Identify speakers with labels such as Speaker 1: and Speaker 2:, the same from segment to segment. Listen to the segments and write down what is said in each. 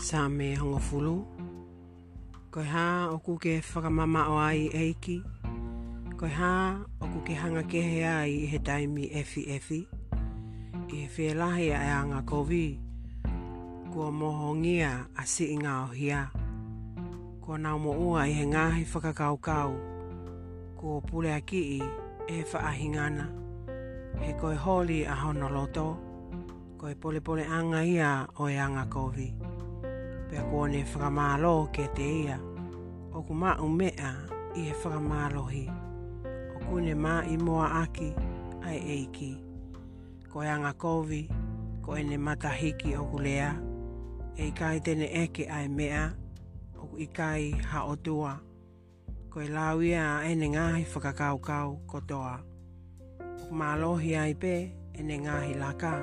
Speaker 1: sa me hongo fulu. Koe ha o kuke whakamama o ai eiki. Koe ha o kuke hanga kehe ai e he taimi efi efi. I he whelahi a e anga kovi. Kua mohongia a si inga o hia. Kua nau mo ua i he ngahi whakakau kau. Kua pule a ki i e whaahingana. He koe holi a honoloto. Koe pole pole anga ia o e anga kovi. Koe pea kua ne whakamalo ke te ia. O ku ma umea i he whakamalo hi. O ku ne ma i moa aki ai eiki. Ko e anga kovi, ko e ne matahiki o ku lea. E i kai tene eke ai mea, o ku i kai ha o tua. Ko e lauia a e ene ngahi whakakaukau kotoa. O ku malohi ai pe, ene ngahi laka.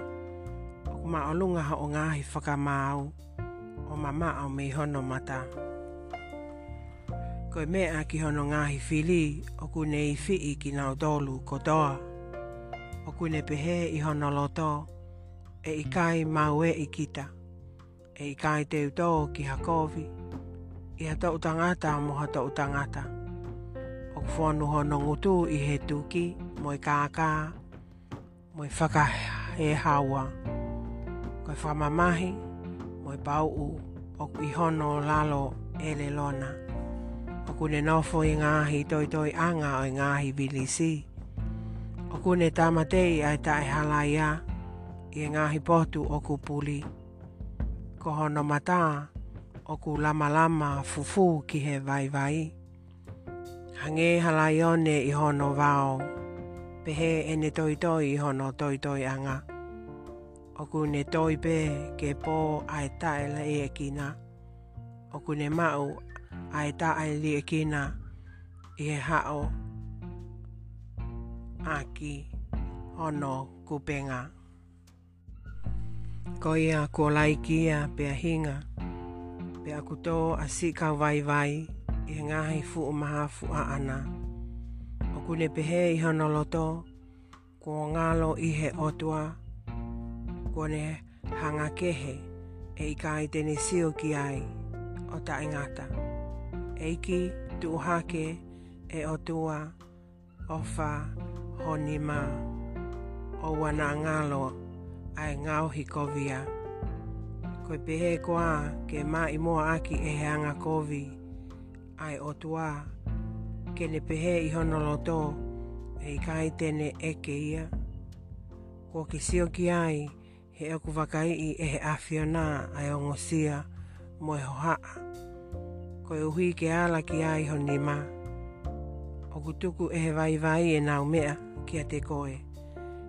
Speaker 1: O ku ma olunga ha o ngahi whakamau mama au mei hono mata. Koe mea ki hono ngāhi fili, o ku nei whii ki nao tolu ko toa. O ku ne pehe i hono loto, e i kai maue i kita. E i kai te uto ki hakovi. I hata utangata mo hata utangata. O ku whanu hono ngutu i he tuki, mo i kāka, mo i whaka e hawa. Koe whamamahi, mo i pau u o i hono lalo e le lona. O kune nofo i ngāhi toi anga o i ngāhi bilisi. O kune tamatei ai tae halaia i ngāhi potu o kupuli. Ko hono mata o ku lama lama fufu ki he vai vai. Hange halaione i hono vao. Pehe ene toi toi i hono toi anga oku ne toipe ke po ai tae la e kina. Oku ne mau ai tae li e kina i e hao aki ono kupenga. Ko ia kua laikia pia hinga, pia kuto a sika vai vai i e ngahi fu maha fu a ana. Oku ne he i honoloto, kua ngalo i he otua, kua ngalo i he otua, kone hanga kehe e i kai tene sio ki ai o ta ingata. Eiki tuhake e o tua o wha honi mā o wana ngalo ai ngau hi kovia. Koe pehe koa ke mā i mua aki e heanga kovi ai o tua ke ne pehe i honoloto e i kai tene eke ia. Ko ki sio ki ai he aku whakai i e he awhio nā ai o ngosia mo e hoha'a. Ko e uhi ke ala ki ai ho ni mā. O ku e he vai vai e nā umea ki a te koe.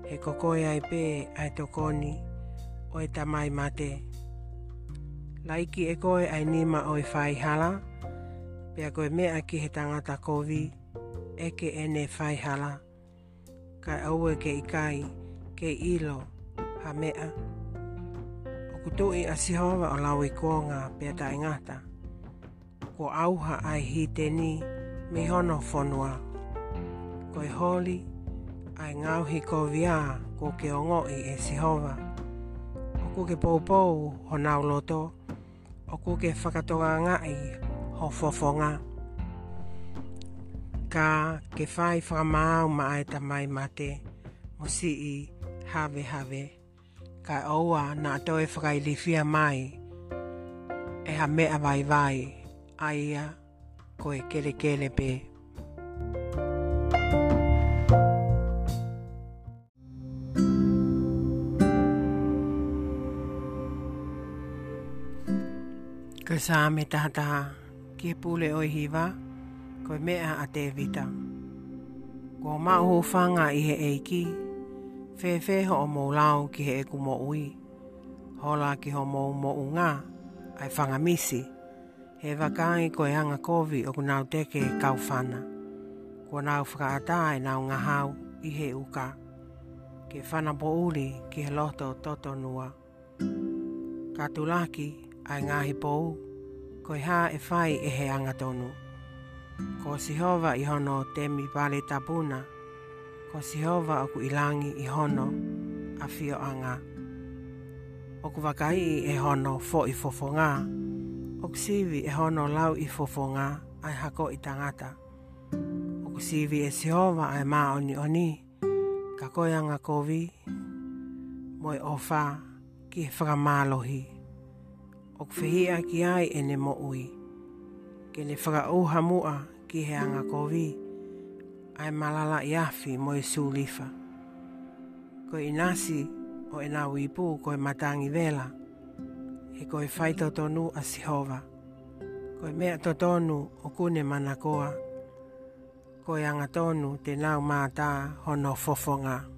Speaker 1: He kokoe ai pē ai tō koni o e tamai mate. Laiki e koe ai ni mā o e whai hala. Pea koe mea ki he tangata kovi e ke ene whai hala. Kai au e ke ikai, ke ilo a mea. O kuto i asihawa o lau i koa ngā pēta ingata. Ko auha ai hi tēni me hono whonua. Ko i hōli ai ngau hi ko viā ko ke ongo i e sihawa. O ku ke pōpou ho nau loto. O ku ke whakatonga ngai ho fofonga. Ka ke whai whamau ma ai tamai mate. Mosi si i have have ka oa na to e whakailifia mai. E ha mea vai vai, a ko e kele kele pe.
Speaker 2: Ka sā me tātaha, kia pūle o hi va ko me a te vita. Ko mā hōwhanga i he eiki, ko i he eiki, fefe ho o lao ki he eku mo ui. Hola ki ho mou mo unga, ai whanga He wakangi ko e anga kovi o kunau teke e kau whana. Ko nau whakaata e nau ngā hau i he uka. Ke whana po uri ki he loto toto nua. Ka tulaki ai ngāhi pou, ko e hā e whai e he tonu. Ko si hova i hono temi pale tapuna, tapuna ko Jehova aku ilangi i hono a fio anga. O ku wakai e hono fo i fofonga, o ku sivi e hono lau i fofonga ai hako i tangata. O ku sivi e Jehova ai ma oni oni, ka koe anga kovi, mo e ofa ki e whakamalohi. O ku whihia ki ai e ne mo ui, ke ne whakauha mua ki he anga kovi, ki he anga kovi, ai malala i afi mo i e sulifa. Ko i nasi o e nau i ko i matangi vela, e ko i whaito tonu a sihova, ko i mea to tonu o kune manakoa, ko i anga tonu te nau mātā te nau mātā hono fofonga.